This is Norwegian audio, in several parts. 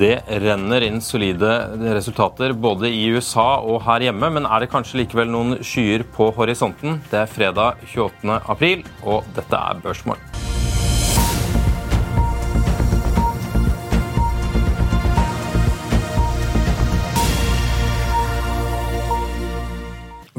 Det renner inn solide resultater både i USA og her hjemme, men er det kanskje likevel noen skyer på horisonten? Det er fredag 28. april, og dette er Børsmorgen.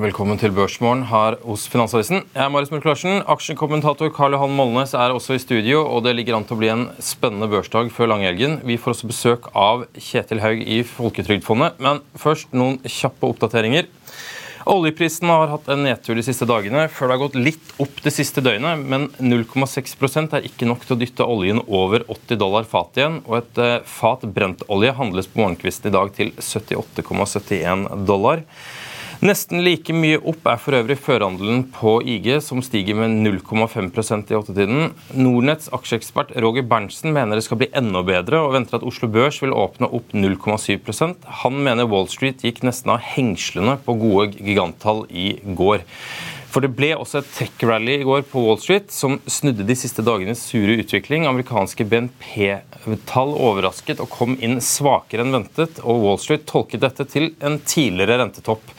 Velkommen til Børsmorgen her hos Finansavisen. Jeg er Marius Mørk Larsen. Aksjekommentator Karl Johan Molnes er også i studio, og det ligger an til å bli en spennende børsdag før langhelgen. Vi får også besøk av Kjetil Haug i Folketrygdfondet. Men først noen kjappe oppdateringer. Oljeprisen har hatt en nedtur de siste dagene, før det har gått litt opp det siste døgnet. Men 0,6% er ikke nok til å dytte oljen over 80 dollar fat igjen. Og et eh, fat brentolje handles på morgenkvisten i dag til 78,71 dollar. Nesten like mye opp er for øvrig førhandelen på IG, som stiger med 0,5% i åttetiden. Nordnetts aksjeekspert Roger Berntsen mener det skal bli enda bedre, og venter at Oslo Børs vil åpne opp 0,7% Han mener Wall Street gikk nesten av hengslene på gode giganttall i går. For det ble også et tech-rally i går på Wall Street som snudde de siste dagenes sure utvikling. Amerikanske BNP-tall overrasket og kom inn svakere enn ventet, og Wall Street tolket dette til en tidligere rentetopp.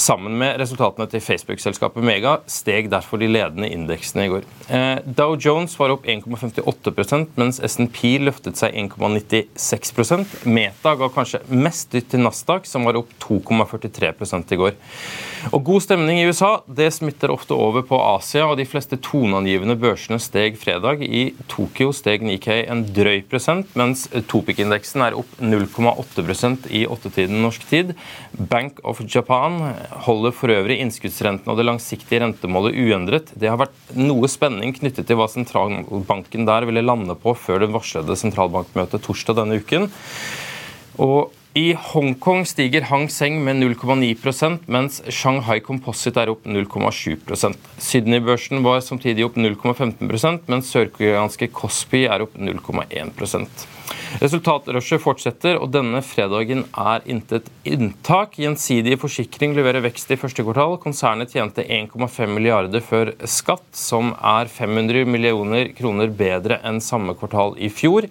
Sammen med resultatene til Facebook-selskapet Mega steg derfor de ledende indeksene i går. Eh, Dow Jones var opp 1,58% mens SNP løftet seg 1,96% Meta ga kanskje mest dytt til Nasdaq, som var opp 2,43 i går. Og God stemning i USA det smitter ofte over på Asia, og de fleste toneangivende børsene steg fredag. I Tokyo steg Nikkei en drøy prosent, mens Topic-indeksen er opp 0,8% i åttetiden norsk tid. Bank of Japan holder for øvrig innskuddsrenten og det langsiktige rentemålet uendret. Det har vært noe spenning knyttet til hva sentralbanken der ville lande på før det varslede sentralbankmøtet torsdag denne uken. Og i Hongkong stiger Hang Seng med 0,9% mens Shanghai Composite er opp 0,7 Sydney-børsen var samtidig opp 0,15% mens sørkoreanske Kospi er opp 0,1 Resultatrushet fortsetter, og denne fredagen er intet inntak. Gjensidige forsikring leverer vekst i første kvartal. Konsernet tjente 1,5 milliarder før skatt, som er 500 millioner kroner bedre enn samme kvartal i fjor.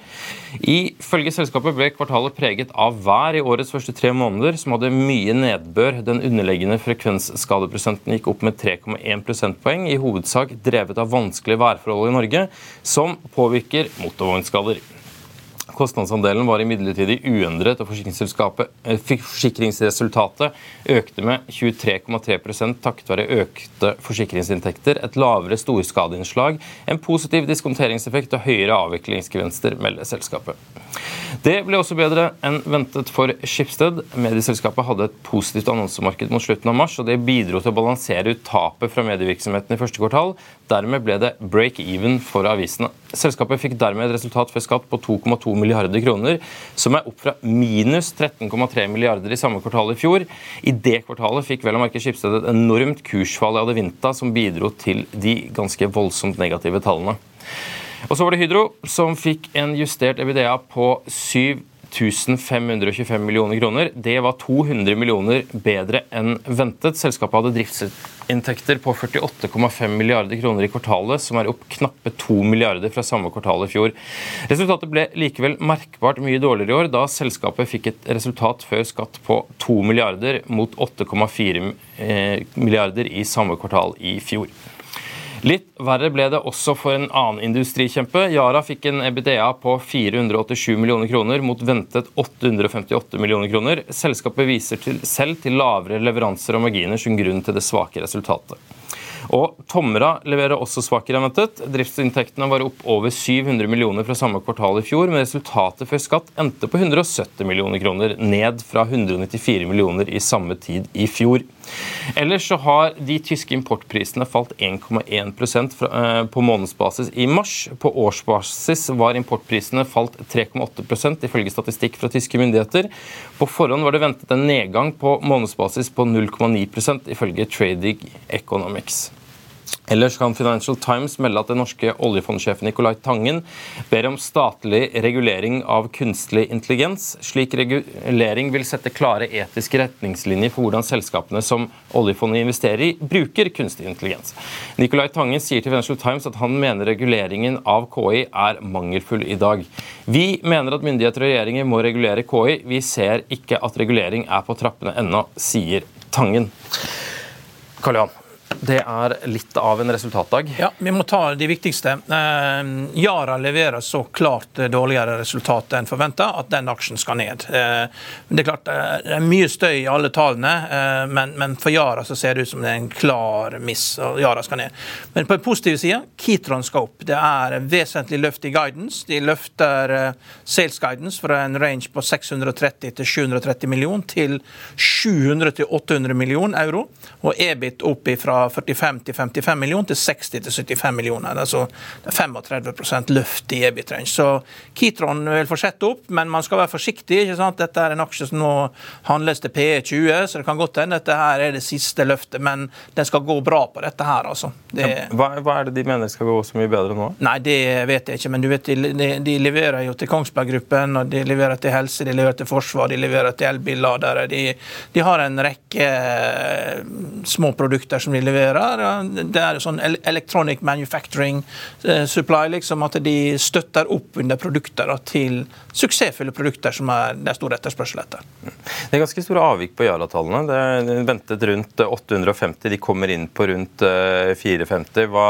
Ifølge selskapet ble kvartalet preget av vær i årets første tre måneder, som hadde mye nedbør. Den underliggende frekvensskadeprosenten gikk opp med 3,1 prosentpoeng, i hovedsak drevet av vanskelige værforhold i Norge, som påvirker motorvognskader. Kostnadsandelen var imidlertid uendret, og eh, forsikringsresultatet økte med 23,3% takket være økte forsikringsinntekter, et lavere storskadeinnslag, en positiv diskonteringseffekt og høyere avviklingsgevinster, melder selskapet. Det ble også bedre enn ventet for Skipsted. Medieselskapet hadde et positivt annonsemarked mot slutten av mars, og det bidro til å balansere ut tapet fra medievirksomheten i første kvartal. Dermed ble det break even for avisene. Selskapet fikk dermed et resultat før skatt på 2,2 milliarder kroner, som er opp fra minus 13,3 milliarder i samme kvartal i fjor. I det kvartalet fikk vel å merke Skipsted et enormt kursfall i Adevinta, som bidro til de ganske voldsomt negative tallene. Og så var det Hydro, som fikk en justert EBITDA på 7 525 millioner kroner. Det var 200 millioner bedre enn ventet. Selskapet hadde driftsinntekter på 48,5 milliarder kroner i kvartalet, som er opp knappe 2 milliarder fra samme kvartal i fjor. Resultatet ble likevel merkbart mye dårligere i år, da selskapet fikk et resultat før skatt på 2 milliarder mot 8,4 eh, milliarder i samme kvartal i fjor. Litt verre ble det også for en annen industrikjempe. Yara fikk en EBDA på 487 millioner kroner mot ventet 858 millioner kroner. Selskapet viser til, selv til lavere leveranser og marginer som grunn til det svake resultatet. Og Tomra leverer også svakere enn ventet. Driftsinntektene var opp over 700 millioner fra samme kvartal i fjor, men resultatet før skatt endte på 170 millioner kroner, ned fra 194 millioner i samme tid i fjor. Ellers så har de tyske importprisene falt 1,1 eh, på månedsbasis i mars. På årsbasis var importprisene falt 3,8% ifølge statistikk fra tyske myndigheter. På forhånd var det ventet en nedgang på månedsbasis på 0,9% ifølge Trading Economics. Ellers kan Financial Times melde at den norske oljefondsjefen Nicolai Tangen ber om statlig regulering av kunstig intelligens. Slik regulering vil sette klare etiske retningslinjer for hvordan selskapene som oljefondet investerer i, bruker kunstig intelligens. Nicolai Tangen sier til Financial Times at han mener reguleringen av KI er mangelfull i dag. Vi mener at myndigheter og regjeringer må regulere KI. Vi ser ikke at regulering er på trappene ennå, sier Tangen. Karl Johan. Det er litt av en resultatdag. Ja, Vi må ta de viktigste. Eh, Yara leverer så klart dårligere resultat enn forventa at den aksjen skal ned. Eh, det er klart eh, det er mye støy i alle tallene, eh, men, for Yara så ser det ut som det er en klar miss. og Yara skal ned. Men på den positive sida, Kitron skal opp. Det er vesentlig løft i guidance. De løfter eh, sales guidance fra en range på 630 til 730 millioner til 700 til 800 millioner euro, og EBIT opp ifra 45 til 55 millioner til 60 til 75 millioner. Er altså 35 løft i EBIT-range. Så Kitron vil fortsette opp, men man skal være forsiktig. ikke sant? Dette er en aksje som nå handles til PE20, så det kan godt hende dette her er det siste løftet. Men den skal gå bra på dette her, altså. Det... Hva, hva, er det de mener skal gå så mye bedre nå? Nei, det vet jeg ikke. Men du vet, de, de, de leverer jo til Kongsberg Gruppen, og de leverer til helse, de leverer til forsvar, de leverer til elbilladere. De, de har en rekke eh, små produkter som de leverer. Det er sånn electronic manufacturing eh, supply, liksom, at de støtter opp under produkter til suksessfulle produkter som er, det er stor etterspørsel etter. Det er ganske store avvik på Yara-tallene. Det er ventet rundt 850, de kommer inn på rundt 450. Eh, Hva,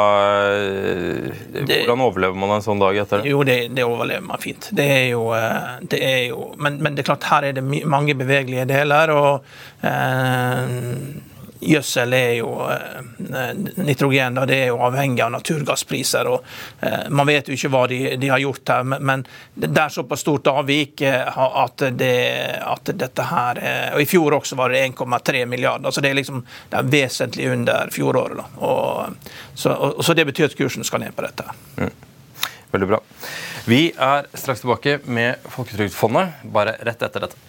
hvordan overlever man en sånn dag etter det? Jo, det, det overlever man fint. Det er jo, eh, det er jo men, men, det er klart, her er det mange bevegelige deler. og eh, Gjødsel er jo eh, nitrogen, da, det er jo avhengig av naturgasspriser. og eh, Man vet jo ikke hva de, de har gjort her, men, det er såpass stort avvik eh, at, det, at dette her og I fjor også var det 1,3 milliarder. så Det er liksom det er vesentlig under fjoråret. da, og, så, og, så, Det betyr at kursen skal ned på dette. Mm. Veldig bra. Vi er straks tilbake med Folketrygdfondet, bare rett etter dette.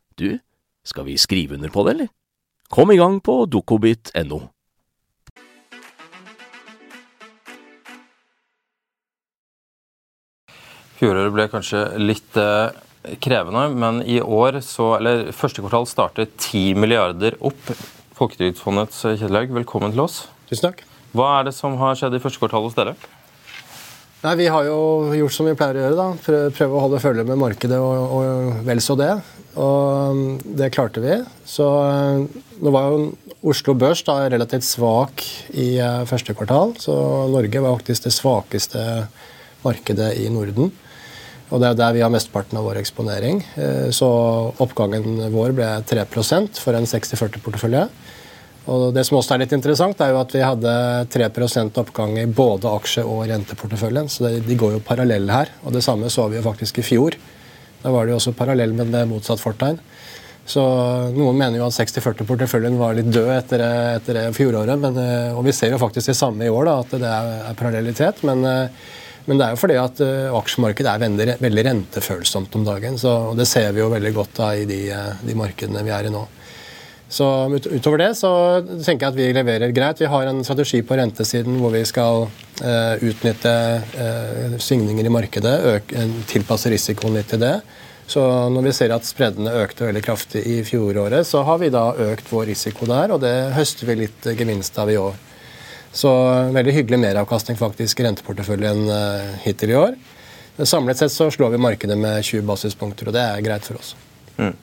du, skal vi skrive under på det, eller? Kom i gang på dokobit.no. Fjoråret ble kanskje litt eh, krevende, men i år så, eller første kvartal startet 10 milliarder opp. Folketrygdfondets Haug, velkommen til oss. Tusen takk. Hva er det som har skjedd i første kvartal hos dere? Nei, Vi har jo gjort som vi pleier å gjøre. da. Prøve å holde følge med markedet og, og vel så det. Og um, det klarte vi. Så uh, nå var jo Oslo Børs da relativt svak i eh, første kvartal, så Norge var faktisk det svakeste markedet i Norden. Og det er der vi har mesteparten av vår eksponering. Eh, så oppgangen vår ble 3% for en 60-40-portefølje. Og Det som også er litt interessant, er jo at vi hadde 3% oppgang i både aksje- og renteporteføljen. Så det, de går jo parallell her. Og det samme så vi jo faktisk i fjor. Da var det jo også parallell, men med motsatt fortegn. Så Noen mener jo at 60-40-porteføljen var litt død etter, etter fjoråret. Men, eh, og vi ser jo faktisk det samme i år, da, at det er, er parallellitet. Men, eh, men, det er jo fordi at uh, aksjemarkedet er veldig, veldig rentefølsomt om dagen. Så, og Det ser vi jo veldig godt da i de, de markedene vi er i nå. Så Utover det så tenker jeg at vi leverer greit. Vi har en strategi på rentesiden hvor vi skal uh, utnytte uh, svingninger i markedet, øke, tilpasse risikoen litt til det. Så når vi ser at spreddene økte veldig kraftig i fjoråret, så har vi da økt vår risiko der, og det høster vi litt gevinst av i år. Så veldig hyggelig meravkastning faktisk i renteporteføljen uh, hittil i år. Samlet sett så slår vi markedet med 20 basispunkter, og det er greit for oss. Mm.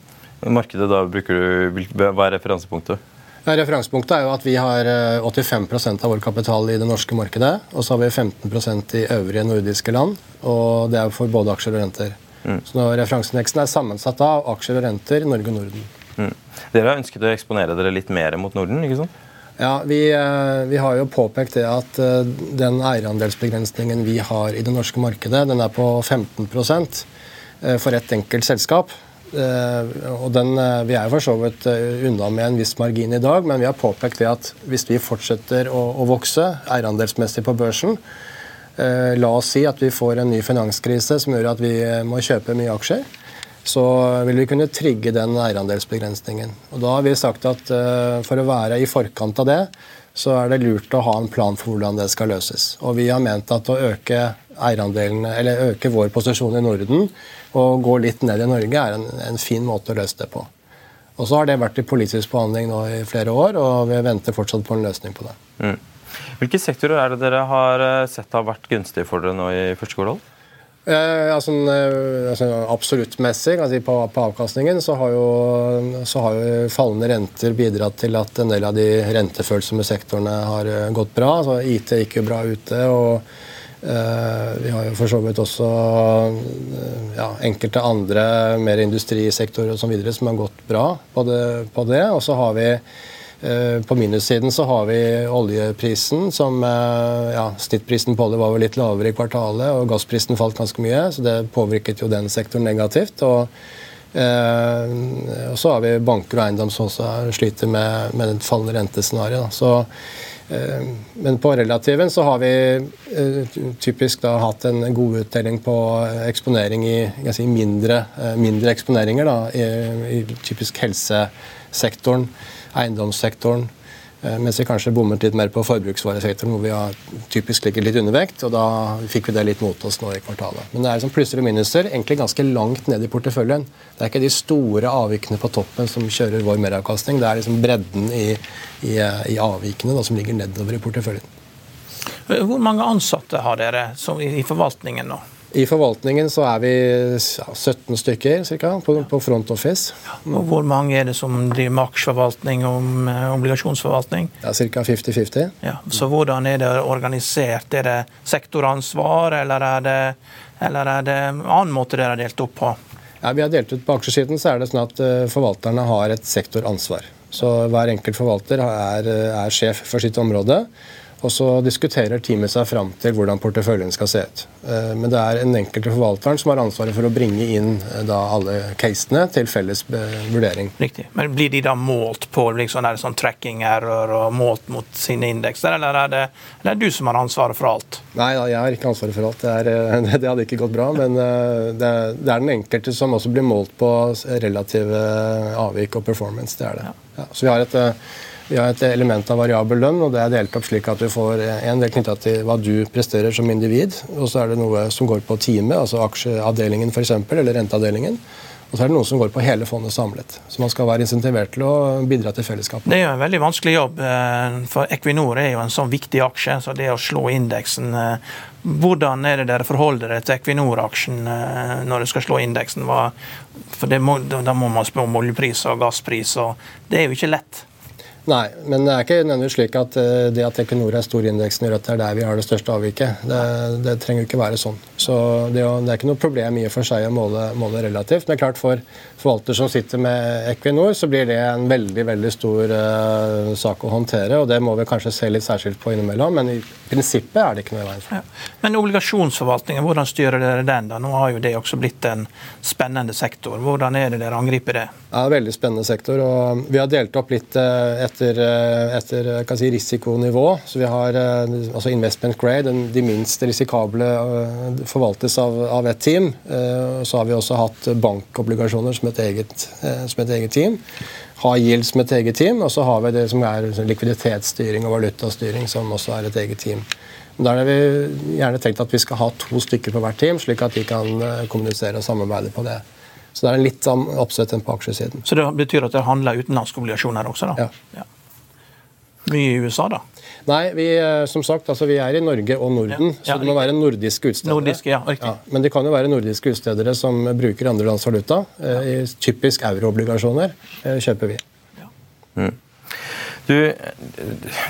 Markedet da bruker du, Hva er referansepunktet? Referansepunktet er jo at Vi har 85 eh, av vår kapital i det norske markedet. Og så har vi 15% i øvrige nordiske land. og Det er for både aksjer og renter. Mm. Så Referanseneksten er sammensatt av aksjer og renter Norge og Norden. Mm. Dere har ønsket å eksponere dere litt mer mot Norden? ikke sant? Ja, vi, eh, vi, har jo påpekt det at eh, den eierandelsbegrensningen vi har i det norske markedet, den er på 15% for ett enkelt selskap. Eh, og den, eh, Vi er for så vidt eh, unna med en viss margin i dag, men vi har påpekt det at hvis vi fortsetter å, å vokse eierandelsmessig på børsen, la oss si at vi får en ny finanskrise som gjør at vi må kjøpe mye aksjer, så vil vi kunne trigge den eierandelsbegrensningen. Og Da har vi sagt at for å være i forkant av det, så er det lurt å ha en plan for hvordan det skal løses. Og vi har ment at å øke eierandelene, eller øke vår posisjon i Norden og gå litt ned i Norge er en, en fin måte å løse det på. Og så har det vært i politisk behandling nå i flere år, og vi venter fortsatt på en løsning på det. Mm. Hvilke sektorer er det dere har eh, sett har vært gunstige for dere nå i første kvartal? Eh, altså, eh, altså, Absoluttmessig altså, på, på, avkastningen så har, jo, så har, jo, fallende renter bidratt til at en del av de rentefølsomme sektorene har eh, gått bra. Altså, IT gikk jo bra ute. og Eh, vi har jo for så vidt også eh, ja, enkelte andre mer industrisektorer og så videre som har gått bra på det. På det. Og så har vi på minussiden så har vi oljeprisen, som ja, Snittprisen på olje var vel litt lavere i kvartalet, og gassprisen falt ganske mye, så det påvirket jo den sektoren negativt. og Eh, og så har vi banker og eiendom som også sliter med, med et fallende rentescenario. Så Eh, men på relativen så har vi eh, typisk da hatt en god utdeling på eksponering i si, mindre, eh, mindre, eksponeringer. Da, i, i typisk helsesektoren, eiendomssektoren, Eh, mens vi kanskje bommet litt mer på forbruksvaresektoren, hvor vi har typisk ligger litt undervekt. og Da fikk vi det litt mot oss nå i kvartalet. Men det er liksom plusser og minuser egentlig ganske langt ned i porteføljen. Det er ikke de store avvikene på toppen som kjører vår meravkastning. Det er liksom bredden i, i, i avvikene da, som ligger nedover i porteføljen. Hvor mange ansatte har dere i forvaltningen nå? I forvaltningen så er vi ja, 17 stykker cirka, på, på front office. Og Hvor mange er det som driver med aksjeforvaltning og obligasjonsforvaltning? obligasjonsforvaltning? er Ca. 50-50. Ja, så Hvordan er det organisert? Er det sektoransvar, eller er det, eller er det en annen måte dere har delt opp på? Ja, vi har delt ut På aksjesiden så er det sånn at uh, forvalterne har et sektoransvar. Så Hver enkelt forvalter er, er sjef for sitt område. Og så diskuterer teamet seg fram til hvordan porteføljen skal se ut. Eh, men det er den enkelte forvalteren som har ansvaret for å bringe inn eh, da, alle casene til felles eh, vurdering. Riktig. Men Blir de da målt på liksom, er det sånn tracking error og målt mot sine indekser, eller er, det, eller er det du som har ansvaret for alt? Nei, jeg har ikke ansvaret for alt. Det, er, det, hadde ikke gått bra. Men det, det, er den enkelte som også blir målt på relative avvik og performance. Det er det. Ja. Ja, så vi har et vi har et element av variabel lønn, og det er delt opp slik at du får en del knytta til hva du presterer som individ, og så er det noe som går på teamet, altså aksjeavdelingen f.eks., eller renteavdelingen. Og så er det noe som går på hele fondet samlet. Så man skal være insentivert til å bidra til fellesskapet. Det er jo en veldig vanskelig jobb, eh, for Equinor er jo en sånn viktig aksje. Så det å slå indeksen eh, Hvordan er det dere forholder dere til Equinor-aksjen eh, når dere skal slå indeksen? For må, Da må man spørre om oljepris og gasspris, og det er jo ikke lett. Nei, men det er ikke nødvendigvis slik at eh, det at Equinor er stor i det er der vi har det største avviket. Det, det trenger jo ikke være sånn. Så det, er ikke noe problem i og for seg å måle, måle relativt. Men klart for forvalter som sitter med Equinor, så blir det en veldig veldig stor uh, sak å håndtere. og Det må vi kanskje se litt særskilt på innimellom, men i prinsippet er det ikke noe i veien for. Ja. Men obligasjonsforvaltningen, hvordan styrer dere den? da? Nå har jo det også blitt en spennende sektor. Hvordan er det dere angriper det? Ja, Veldig spennende sektor. og Vi har delt opp litt uh, etter, uh, etter si, risikonivå. Så vi har altså investment grade, de minst risikable forvaltes av, av et team. Så har vi også hatt bankobligasjoner som et eget, eh, som et eget team. Ha Yield som et eget team, og så har vi det som er likviditetsstyring og valutastyring, som også er et eget team. Da har vi gjerne tenkt at vi skal ha to stykker på hvert team, slik at de kan eh, kommunisere og samarbeide på det. Så det er litt sånn oppsett enn på aksjesiden. Så det betyr at det handler utenlandske obligasjoner også? da? Ja. ja. Mye i USA, da? Nei, vi, eh, som sagt, altså, vi er i Norge og Norden, ja. så det må være nordiske utstedere. Nordiske, ja, riktig. Ja, men det kan jo være nordiske utstedere som bruker andre lands valuta. Eh, typisk euroobligasjoner eh, kjøper vi. Ja. Mm. Du,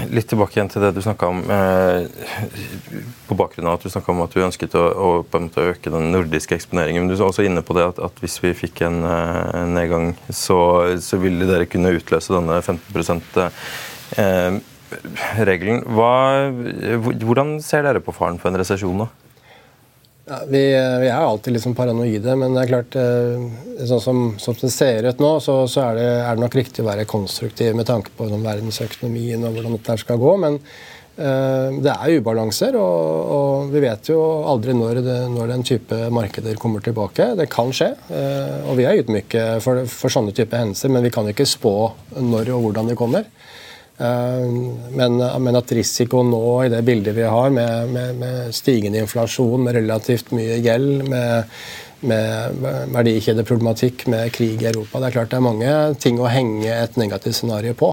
Litt tilbake igjen til det du snakka om. Eh, på bakgrunn av at du snakka om at du ønsket å, å, måte øke den nordiske eksponeringen. Men du er også inne på det at, at hvis vi fikk en, en nedgang, så, så, ville dere kunne utløse denne 15 eh, regelen. Hva, hvordan ser dere på faren for en resesjon? Ja, vi, vi, er alltid liksom paranoide, men det er klart eh, sånn som, som det ser ut nå, så, så er, det, er, det, nok riktig å være konstruktiv med tanke på verdensøkonomien og hvordan dette skal gå. Men uh, det er ubalanser, og, og, vi vet jo aldri når, det, når, den type markeder kommer tilbake. Det kan skje, uh, og vi er ydmyke for, for sånne type hendelser, men vi kan ikke spå når og hvordan de kommer. Eh, men, men, at risikoen nå, i det bildet vi har, med, med, med stigende inflasjon, med relativt mye gjeld, med, med verdikjedeproblematikk, med krig i Europa Det er klart det er mange ting å henge et negativt scenario på.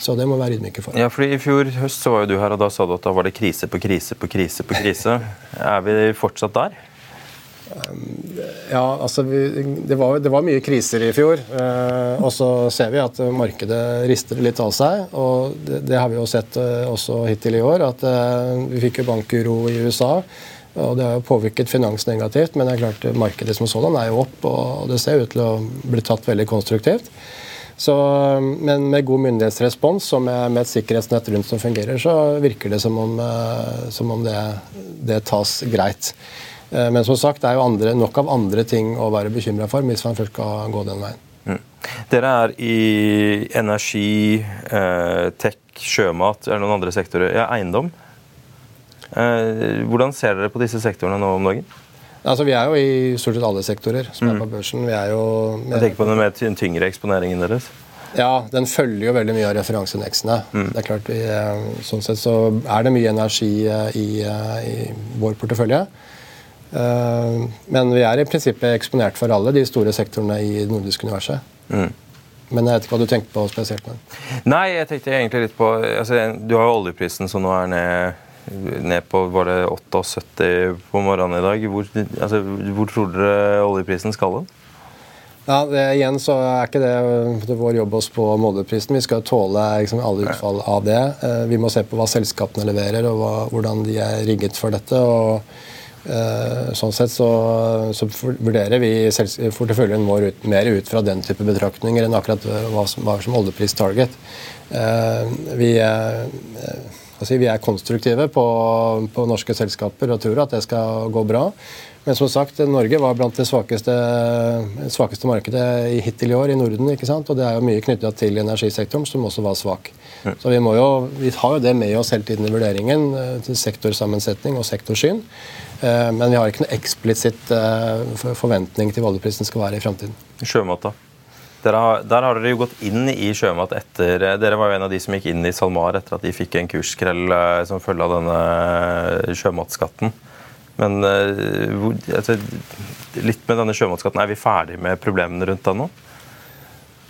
Så det må vi være ydmyke for. Ja, fordi I fjor høst så var jo du her, og da sa du at da var det krise på krise på krise på krise. er vi fortsatt der? Ja, altså vi, det, var, det, var, mye kriser i fjor. Eh, og så ser vi at markedet rister litt av seg. og Det, det har vi jo sett eh, også hittil i år. at eh, Vi fikk jo bankuro i USA. og Det har jo påvirket finans negativt, men det er klart markedet som sådan er jo opp. Og det ser ut til å bli tatt veldig konstruktivt. Så, men med god myndighetsrespons og med, med, et sikkerhetsnett rundt som fungerer, så virker det som om, eh, som om det, det tas greit. Eh, men som sagt, det er jo andre, nok av andre ting å være bekymra for hvis man først skal gå den veien. Mm. Dere er i energi, eh, tech, sjømat, eller noen andre sektorer? Ja, eiendom. Eh, hvordan ser dere på disse sektorene nå om dagen? Altså, vi er jo i stort sett alle sektorer som mm. er på børsen. Vi er jo med, Jeg tenker på den mer tyngre eksponeringen deres. Ja, den følger jo veldig mye av referanseindeksene. Mm. Det er klart vi, eh, Sånn sett så er det mye energi i, i vår portefølje. Eh, men vi er i prinsippet eksponert for alle de store sektorene i det nordiske universet. Mm. Men jeg vet ikke hva du tenkte på spesielt? Men. Nei, jeg tenkte egentlig litt på altså, Du har jo oljeprisen som nå er ned, ned på var det 78 på morgenen i dag. Hvor, altså, hvor tror dere oljeprisen skal hen? Ja, det, igjen så er ikke det, det vår jobb å på oljeprisen. Vi skal tåle liksom, alle utfall av det. Eh, vi må se på hva selskapene leverer, og hva, hvordan de er rigget for dette. og sånn sett så, så vurderer vi porteføljen vår ut, mer ut fra den type betraktninger enn akkurat hva som var som oljepris-target. Eh, vi, altså vi, er konstruktive på, på, norske selskaper og tror at det skal gå bra. Men som sagt, Norge var blant det svakeste, svakeste markedet hittil i år i Norden. ikke sant? Og det er jo mye knytta til energisektoren, som også var svak. Så vi, jo, vi, har jo det med oss hele tiden i vurderingen, til sektorsammensetning og sektorsyn. Eh, men vi har ikke noe eksplisitt eh, forventning til hva oljeprisen skal være i framtiden. Sjømat, da? Har, der har dere jo gått inn i sjømat etter Dere var jo en av de som gikk inn i SalMar etter at de fikk en kursskrell eh, som følge av denne sjømatskatten. Men altså, litt med denne sjømannsskatten, er vi ferdig med problemene rundt den nå?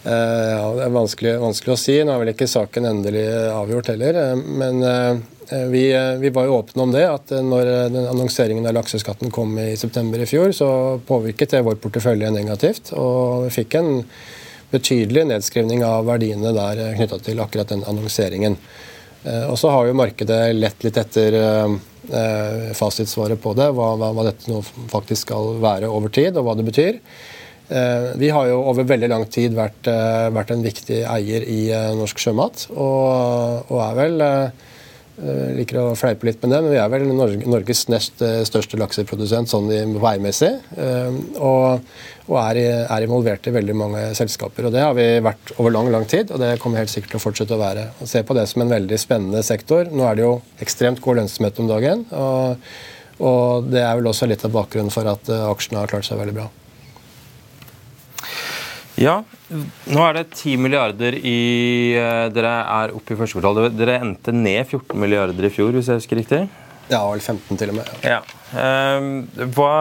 ja, Det er vanskelig, vanskelig, å si. Nå er vel ikke saken endelig avgjort heller. Men Eh, vi, eh, vi, var jo åpne om det, at eh, når den annonseringen av lakseskatten kom i september i fjor, så påvirket det vår portefølje negativt. Og vi fikk en betydelig nedskrivning av verdiene der knytta til akkurat den annonseringen. Og så har jo markedet lett litt etter fasitsvaret på det, hva, hva, dette nå faktisk skal være over tid, og hva det betyr. Vi har jo over veldig lang tid vært, vært en viktig eier i norsk sjømat, og, og er vel liker å fleipe litt med det, men vi er vel Norges nest eh, største lakseprodusent sånn veimessig. Eh, og, og er, er, involvert i veldig mange selskaper. og Det har vi vært over lang lang tid, og det kommer helt sikkert til å fortsette å være. Og se på det som en veldig spennende sektor. Nå er det jo ekstremt god lønnsomhet om dagen. Og, og det er vel også litt av bakgrunnen for at eh, aksjene har klart seg veldig bra. Ja, nå er det 10 milliarder i eh, Dere er oppe i første kvartal. Dere endte ned 14 milliarder i fjor, hvis jeg husker riktig? Ja, vel 15 til og med. Ja. Um, hva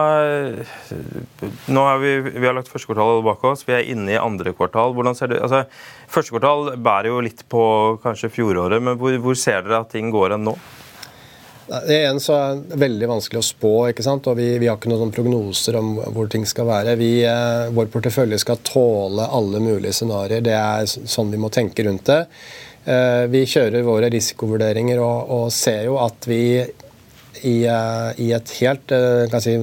Nå har vi, vi har lagt første kvartal bak oss, vi er inne i andre kvartal. Hvordan ser det, altså, Første kvartal bærer jo litt på kanskje fjoråret, men hvor, hvor ser dere at ting går enn nå? Det er en så er veldig vanskelig å spå, ikke sant? og vi, vi har ikke noen prognoser om hvor ting skal være. Vi, eh, vår portefølje skal tåle alle mulige scenarioer. Det er sånn vi må tenke rundt det. Eh, vi kjører våre risikovurderinger og, og ser jo at vi i, eh, i et helt eh, si,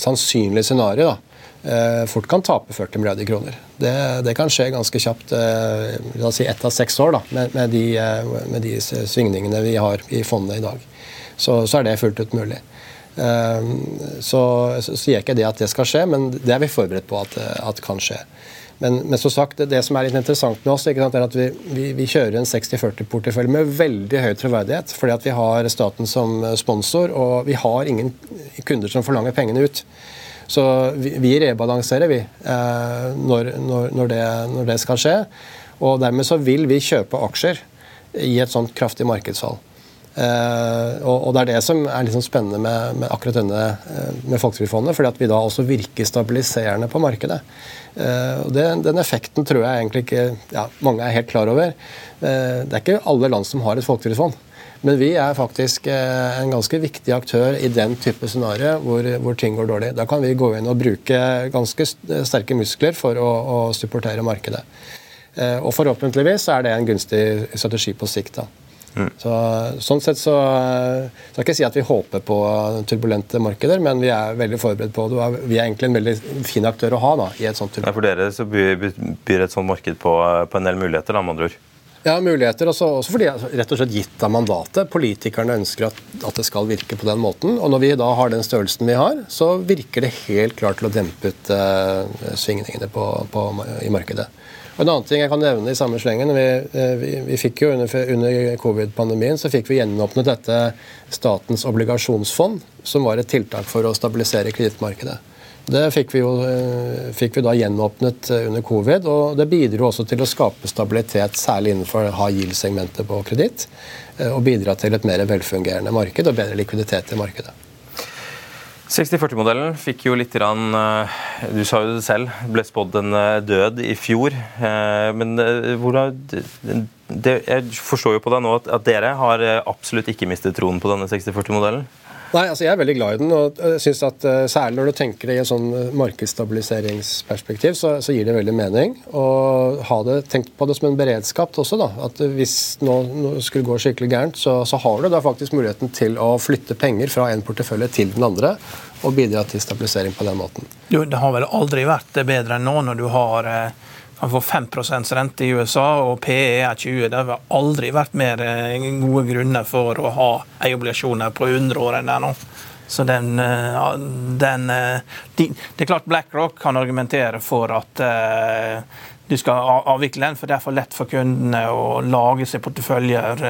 sannsynlig scenario da, eh, fort kan tape 40 milliarder kroner. Det, det kan skje ganske kjapt. La oss si ett av seks år da, med, med, de, med de svingningene vi har i fondet i dag så, så er det fullt ut mulig. Ehm, så, sier jeg ikke det at det skal skje, men det er vi forberedt på at, at kan skje. Men, men som sagt, det, som er litt interessant med oss, sant, er at vi, vi, vi kjører en 60-40-portefølje med veldig høy troverdighet. Fordi at vi har staten som sponsor, og vi har ingen kunder som forlanger pengene ut. Så vi, vi rebalanserer, vi, eh, når, når, når, det, når, det, skal skje. Og dermed så vil vi kjøpe aksjer i et sånt kraftig markedsfall. Uh, og, Det er det som er liksom spennende med, med, akkurat denne uh, med Folketrygdfondet, fordi at vi da også virker stabiliserende på markedet. Uh, og den, Den effekten tror jeg egentlig ikke ja, mange er helt klar over. det er ikke alle land som har et folketrygdfond. Men vi er faktisk en ganske viktig aktør i den type scenario hvor, hvor, ting går dårlig. Da kan vi gå inn og bruke ganske sterke muskler for å, å supportere markedet. Og forhåpentligvis er det en gunstig strategi på sikt. da. Mm. Så, sånn sett så skal ikke si at vi håper på turbulente markeder, men vi er veldig forberedt på det. Vi er egentlig en veldig fin aktør å ha da, i et sånt turbulent. Ja, for dere så byr, byr et sånt marked på, på, en del muligheter, da, med andre ord? Ja, muligheter. Også, også fordi rett og slett gitt av mandatet. Politikerne ønsker at, at, det skal virke på den måten. Og når vi da har den størrelsen vi har, så virker det helt klart til å dempe ut uh, svingningene på, på, i markedet. En annen ting jeg kan nevne i samme slengen, vi, eh, vi, vi fikk jo Under, under covid-pandemien så fikk vi gjenåpnet dette Statens obligasjonsfond, som var et tiltak for å stabilisere kredittmarkedet. Det fikk vi, jo, eh, fikk vi da gjenåpnet eh, under covid, og det bidro også til å skape stabilitet, særlig innenfor high yield-segmentet på kreditt, og bidra til et mer velfungerende marked og bedre likviditet i markedet. 60-40-modellen fikk jo litt rann, eh, Du sa jo det selv, ble spådd en eh, død i fjor. Eh, men hvordan, jeg forstår jo på deg nå at, dere har absolutt ikke mistet troen på denne 60-40-modellen? Nei, altså Jeg er veldig glad i den. og jeg synes at uh, Særlig når du tenker det i en sånn eh, markedsstabiliseringsperspektiv, så, så, gir det veldig mening. Og ha det, tenkt på det som en beredskap også. da, at Hvis nå skulle gå skikkelig gærent, så, så, har du da faktisk muligheten til å flytte penger fra en portefølje til den andre. Og bidra til stabilisering på den måten. Jo, det har vel aldri vært bedre enn nå når du har eh kan får 5% rente i USA, og PE er 20. Det har aldri vært mer eh, gode grunner for å ha eieobligasjoner på 100 år enn det er nå. Så den, eh, den eh, de, Det er klart BlackRock kan argumentere for at du skal avvikle den, for det er for lett for kundene å lage seg porteføljer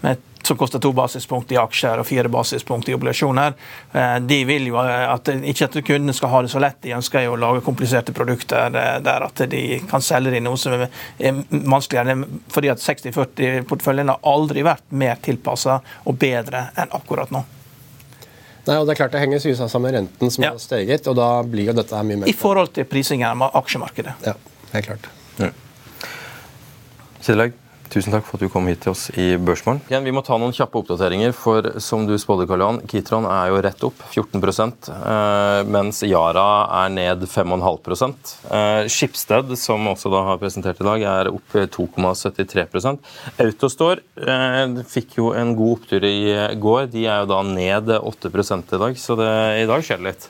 med som koster to basispunkt i aksjer og fire basispunkt i obligasjoner. Eh, de vil jo at ikke at kundene skal ha det så lett, de ønsker jo å lage kompliserte produkter eh, der at de kan selge det i noe som er vanskeligere. Fordi at 60-40-porteføljen har aldri vært mer tilpassa og bedre enn akkurat nå. Nei, og det er klart det henger sammen med renten som ja. har steget, og da blir jo dette her mye mer I forhold til prisingen av aksjemarkedet. Ja, helt klart. Ja. Tusen takk for at du kom hit til oss i Børsmorgen. Vi må ta noen kjappe oppdateringer, for som du spådde, Karl Johan, Kitron er jo rett opp 14 eh, mens Yara er ned 5,5 eh, Skipsted, som også da har presentert i dag, er opp 2,73 Autostore eh, fikk jo en god opptur i går. De er jo da ned 8% i dag, så det, i dag skjer det litt.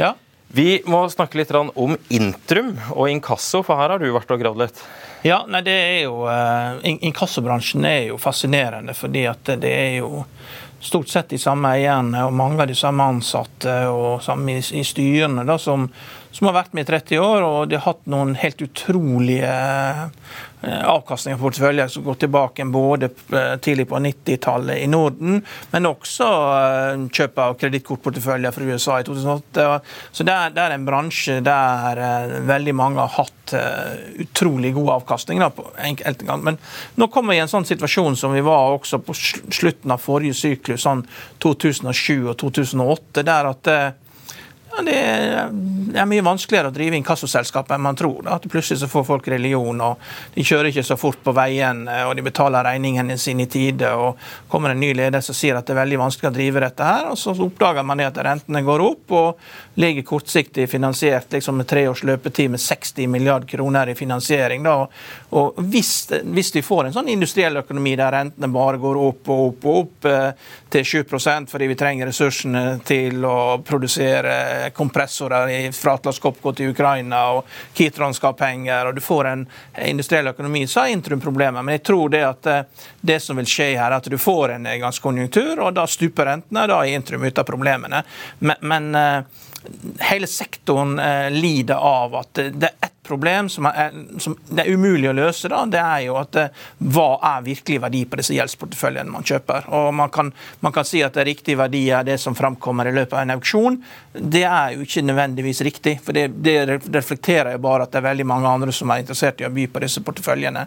Ja. Vi må snakke litt om Intrum og inkasso, for her har du vært og gravd litt. Ja, nei, det er jo uh, Inkassobransjen er jo fascinerende, fordi at det er jo stort sett de samme eierne og mange av de samme ansatte og samme i, i styrene da, som, som, har vært med i 30 år. Og de har hatt noen helt utrolige avkastninger på porteføljer som går tilbake både eh, tidlig på 90-tallet i Norden, men også eh, kjøp av kredittkortporteføljer fra USA i 2008. Så det er, en bransje der veldig mange har hatt utrolig god avkastning. Da. Men nå kommer vi i en sånn situasjon som vi var også på slutten av forrige syklus, sånn 2007 og 2008, der at det, er, mye vanskeligere å drive inkassoselskap enn man tror. At plutselig så får folk religion, og de kjører ikke så fort på veien, og de betaler regningene sine i tide. og kommer en ny leder som sier at det er veldig vanskelig å drive dette her, og så oppdager man det at rentene går opp, og ligger kortsiktig finansiert liksom med tre års løpetid med 60 milliard kroner i finansiering. Da. Og hvis, hvis vi får en sånn industriell økonomi der rentene bare går opp og opp og opp eh, til 7% fordi vi trenger ressursene til å produsere kompressorer fra Atlas Copco til Ukraina, og Kitron skal ha penger, og du får en industriell økonomi, så er Intrum problemer. Men jeg tror det at eh, det som vil skje her, er at du får en nedgangskonjunktur, og da stuper rentene. Da er Intrum ute av problemene. Men, men eh, hele sektoren eh, lider av at det er ett problem som er, som det er umulig å løse, da, det er jo at eh, hva er virkelig verdi på disse gjeldsporteføljene man kjøper. Og man kan, man kan, si at det riktig verdi er det som framkommer i løpet av en auksjon. Det er jo ikke nødvendigvis riktig, for det, det reflekterer jo bare at det er veldig mange andre som er interessert i å by på disse porteføljene.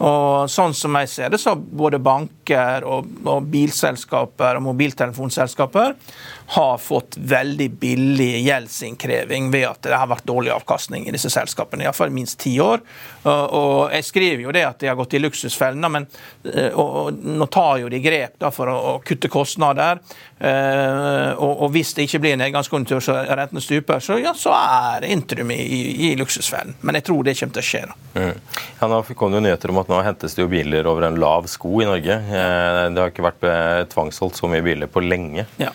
Og sånn som jeg ser det, så både banker og, og bilselskaper og mobiltelefonselskaper har fått veldig billig gjeldsinnkreving ved at det har vært dårlig avkastning i disse selskapene. Iallfall minst ti år. Og jeg skriver jo det at de har gått i luksusfellene, men eh, nå tar jo de grep da, for å, kutte kostnader. Eh, og, hvis det ikke blir nedgangskonjunktur så renten stuper, så, ja, så er Intrum i, i, i, luksusfellen. Men jeg tror det kommer til å skje. da. Mm. Ja, nå kom det jo nyheter om at nå hentes det jo biler over en lav sko i Norge. Eh, det har ikke vært tvangsholdt så mye biler på lenge. Ja.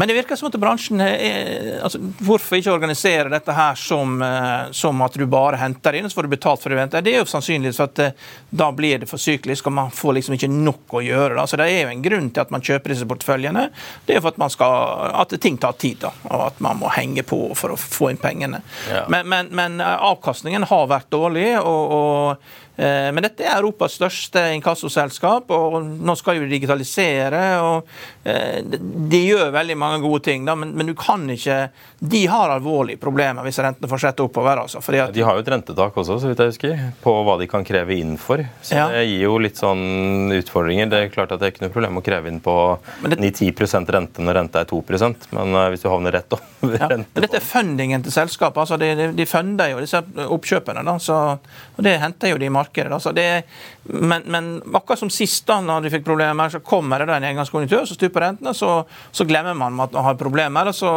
Men det virker som at bransjen er, altså, Hvorfor ikke organisere dette her som, eh, som, at du bare henter inn, og så får du betalt for det du henter? Det er jo sannsynligvis at eh, da blir det for syklisk, og man får liksom ikke nok å gjøre. Da. Så Det er jo en grunn til at man kjøper disse porteføljene. Det er for at, man skal, at ting tar tid, da, og at man må henge på for å få inn pengene. Ja. Men, men, men, eh, avkastningen har vært dårlig. og, og Eh, men dette er Europas største inkassoselskap, og nå skal jo digitalisere. og eh, De gjør veldig mange gode ting, da, men, men, du kan ikke De har alvorlige problemer hvis rentene fortsetter oppover. Altså, at, de har jo et rentetak også, så vidt jeg husker, på hva de kan kreve inn for. Så ja. det gir jo litt sånn utfordringer. Det er klart at det er ikke noe problem å kreve inn på 9-10 rente når renta er 2% men uh, hvis du havner rett over ja. rente Dette er fundingen til selskapet. altså De, de, de funder jo disse oppkjøpene. da, så, og Det henter jo de i markedet markedet. Altså det, men, men, akkurat som sist, da når de fikk problemer, så kommer det da en engangskonjunktur, så stuper rentene, så, så glemmer man at man har problemer. og Så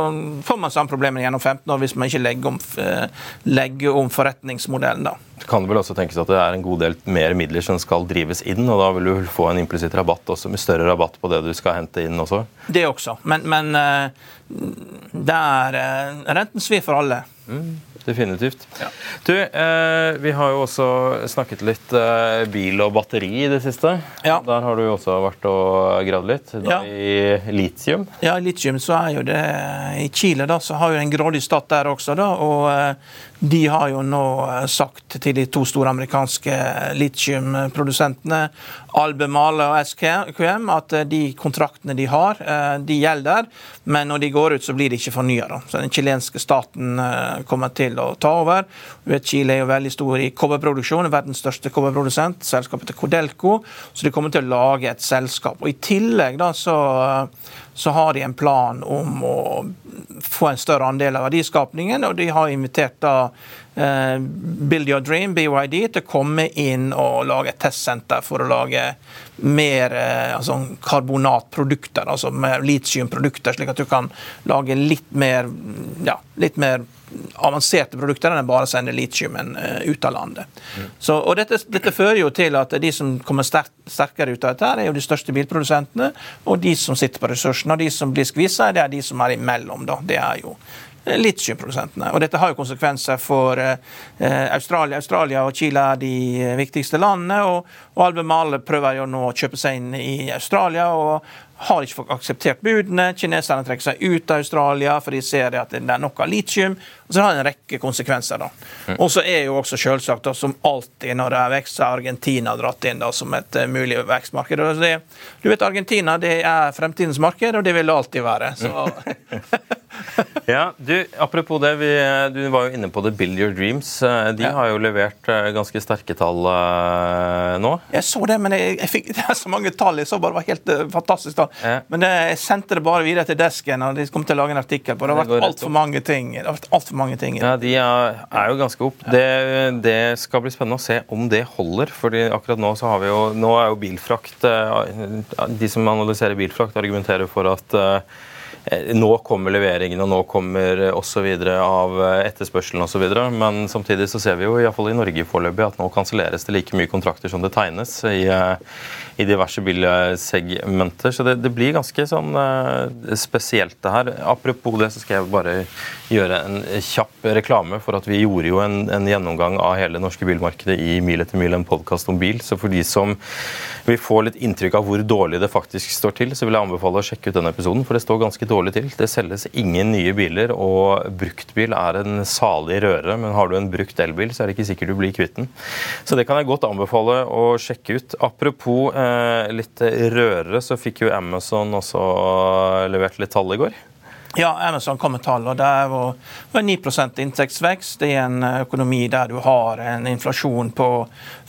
får man samme problemer gjennom 15 år hvis man ikke legger om, eh, legger om forretningsmodellen. da. Det kan vel også tenkes at det er en god del mer midler som skal drives inn, og da vil du få en implisitt rabatt også, med større rabatt på det du skal hente inn også? Det også, men, men eh, det er eh, renten svir for alle. Mm definitivt. Ja. Du, eh, vi har jo også snakket litt eh, bil og batteri i det siste. Ja. Der har du også vært og gravd litt. Da ja. I litium. Ja, i litium så er jo det I Chile da, så har jo en grådig stat der også. da, og eh, de har jo nå eh, sagt til de to store amerikanske litiumprodusentene, Albemale og SQM, at eh, de kontraktene de har, eh, de gjelder. Men når de går ut, så blir de ikke fornya. Så den chilenske staten kommer til å ta over. Chile er jo veldig stor i kobberproduksjon, verdens største kobberprodusent. Selskapet til Codelco. Så de kommer til å lage et selskap. Og I tillegg da så så har de en plan om å få en større andel av verdiskapningen. Og de har invitert da Build Your Dream, BYD, til å komme inn og lage et testsenter for å lage mer eh, altså karbonatprodukter, altså mer litiumprodukter, slik at du kan lage litt mer, ja, litt mer avanserte produkter enn bare sende litiumen ut av landet. Mm. Så, og dette, dette, fører jo til at de som kommer sterk, sterkere ut av dette, er jo de største bilprodusentene, og de som sitter på ressursene. Og de som blir skvisa, det er de som er imellom. Da. Det er jo Eh, litiumprodusentene. Og dette har jo konsekvenser for eh, eh, Australia. Australia og Chile er de viktigste landene, og, og Albemarle prøver jo nå å kjøpe seg inn i Australia. og har ikke fått akseptert budene. Kineserne trekker seg ut av Australia for de ser at det er nok av litium. Og så har det en rekke konsekvenser. da. Mm. Og så er jo også selvsagt, da, som alltid når det er vekst, så er Argentina dratt inn da, som et mulig vekstmarked. Det, du vet, Argentina det er fremtidens marked, og det vil det alltid være. så... ja, du, Apropos det, vi, du var jo inne på det Build Your Dreams. Eh, de ja. har jo levert eh, ganske sterke tall uh, nå. Jeg så det, men jeg, jeg fikk, det er så mange tall. Jeg så bare det var helt uh, fantastisk. da. Ja. Men jeg sendte det bare videre til desken, og de kom til å lage en artikkel på det. har vært altfor mange ting. Det har vært alt for mange ting. Ja, De er, er jo ganske opp. Det, det, skal bli spennende å se om det holder. fordi akkurat nå så har vi jo Nå er jo bilfrakt De som analyserer bilfrakt, argumenterer for at Eh, nå kommer leveringen, og nå kommer osv. av eh, etterspørselen osv. Men samtidig så ser vi jo i, fall i Norge foreløpig at nå kanselleres det like mye kontrakter som det tegnes i, eh, i diverse bilsegmenter. Så det, det, blir ganske sånn spesielt, det her. Apropos det, så skal jeg bare gjøre en kjapp reklame for at vi gjorde jo en, en gjennomgang av hele det norske bilmarkedet i Mil etter mil, en podkast om bil. Så for de som vil få litt inntrykk av hvor dårlig det faktisk står til, så vil jeg anbefale å sjekke ut denne episoden, for det står ganske dårlig til. Det selges ingen nye biler, og bruktbil er en salig røre, men har du en brukt elbil, så er det ikke sikkert du blir kvitt den. Så det kan jeg godt anbefale å sjekke ut. Apropos eh, litt rørere, så fikk jo Amazon også levert litt tall i går. Ja, Amazon kom med tall, og det var 9% inntektsvekst. Er en økonomi der du har en inflasjon på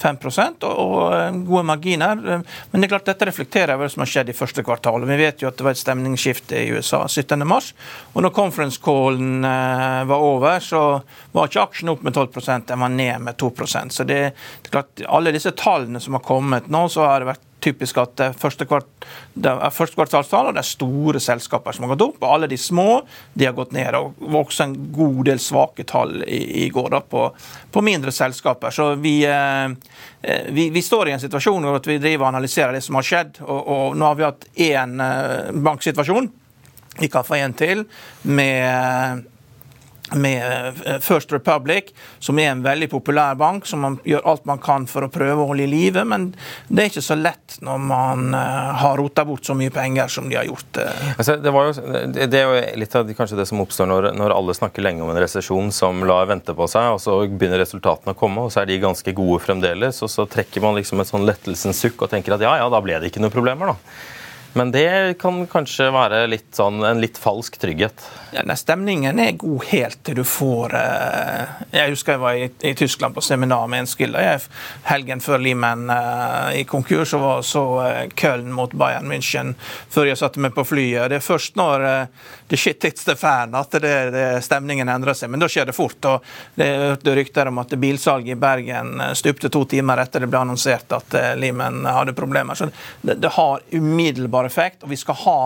5% og gode marginer. Men det er klart dette reflekterer hva som har skjedd i første kvartal. Vi vet jo at det var et stemningsskifte i USA 17.3. Og når conference callen eh, var over, så var ikke aksjen opp med 12% den var ned med 2% Så det, det er klart, alle disse tallene som har kommet nå, så har det vært typisk at det kvart, er første kvartalstall og det er store selskaper som har gått opp. og Alle de små de har gått ned. og Det var også en god del svake tall i, i går da, på, på, mindre selskaper. Så vi, eh, eh, vi, vi, står i en situasjon hvor vi driver og analyserer det som har skjedd. og, og Nå har vi hatt én eh, banksituasjon. Vi kan få en til med med eh, First Republic, som er en veldig populær bank, som man gjør alt man kan for å prøve å holde i live. Men det er ikke så lett når man uh, har rota bort så mye penger som de har gjort. Uh. Altså, det, jo, det, er jo litt av kanskje det som oppstår når, når alle snakker lenge om en resesjon som lar vente på seg, og så begynner resultatene å komme, og så er de ganske gode fremdeles. Og så trekker man liksom et sånn lettelsens sukk og tenker at ja, ja, da ble det ikke noen problemer, da. Men det kan kanskje være litt sånn, en litt falsk trygghet? Ja, Stemningen er god helt til du får eh, Jeg husker jeg var i, i Tyskland på seminar med en skiller. Helgen før Limen eh, i konkurs så var så eh, Köln mot Bayern München før jeg satte meg på flyet. Det er først når the shit hits the fan at det, det, stemningen endrer seg. Men da skjer det fort. og Det hørte rykter om at bilsalget i Bergen stupte to timer etter det ble annonsert at Limen hadde problemer. Så det, det har umiddelbart umiddelbar effekt. og vi skal ha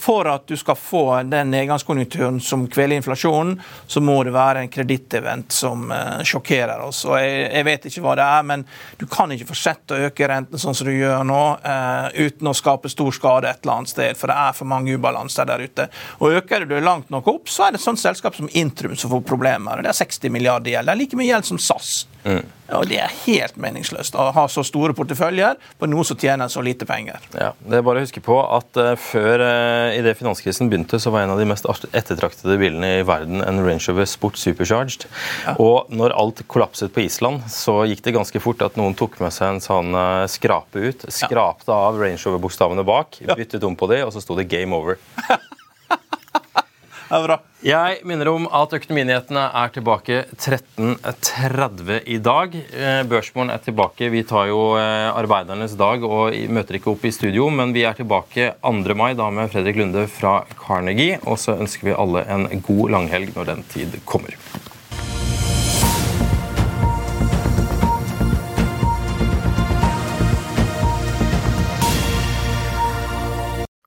for at du skal få den nedgangskonjunkturen som kveler inflasjonen, så må det være en kredittevent som uh, sjokkerer oss. Og jeg, jeg, vet ikke hva det er, men du kan ikke fortsette å øke renten sånn som du gjør nå, uh, uten å skape stor skade et eller annet sted, for det er for mange ubalanser der ute. Og Øker du langt nok opp, så er det et sånt selskap som Intrum som får problemer. Det er 60 milliarder gjeld. Det er like mye gjeld som SAS. Mm. Og Det er helt meningsløst å ha så store porteføljer på noe som tjener så lite penger. Ja, det er bare å huske på at uh, Før uh, i det finanskrisen begynte, så var en av de mest ettertraktede bilene i verden en Range Rover Sport Supercharged. Ja. Og når alt kollapset på Island, så gikk det ganske fort at noen tok med seg en sånn uh, skrape ut. Skrapte ja. av Range Rover-bokstavene bak, byttet om på de, og så sto det 'Game Over'. Det er bra. Jeg minner om at Økonominyhetene er tilbake 13.30 i dag. Børsmorgen Børsmålen er tilbake. Vi tar jo eh, arbeidernes dag og møter ikke opp i studio, men vi er tilbake 2. mai da med Fredrik Lunde fra Carnegie. Og så ønsker vi alle en god langhelg når den tid kommer.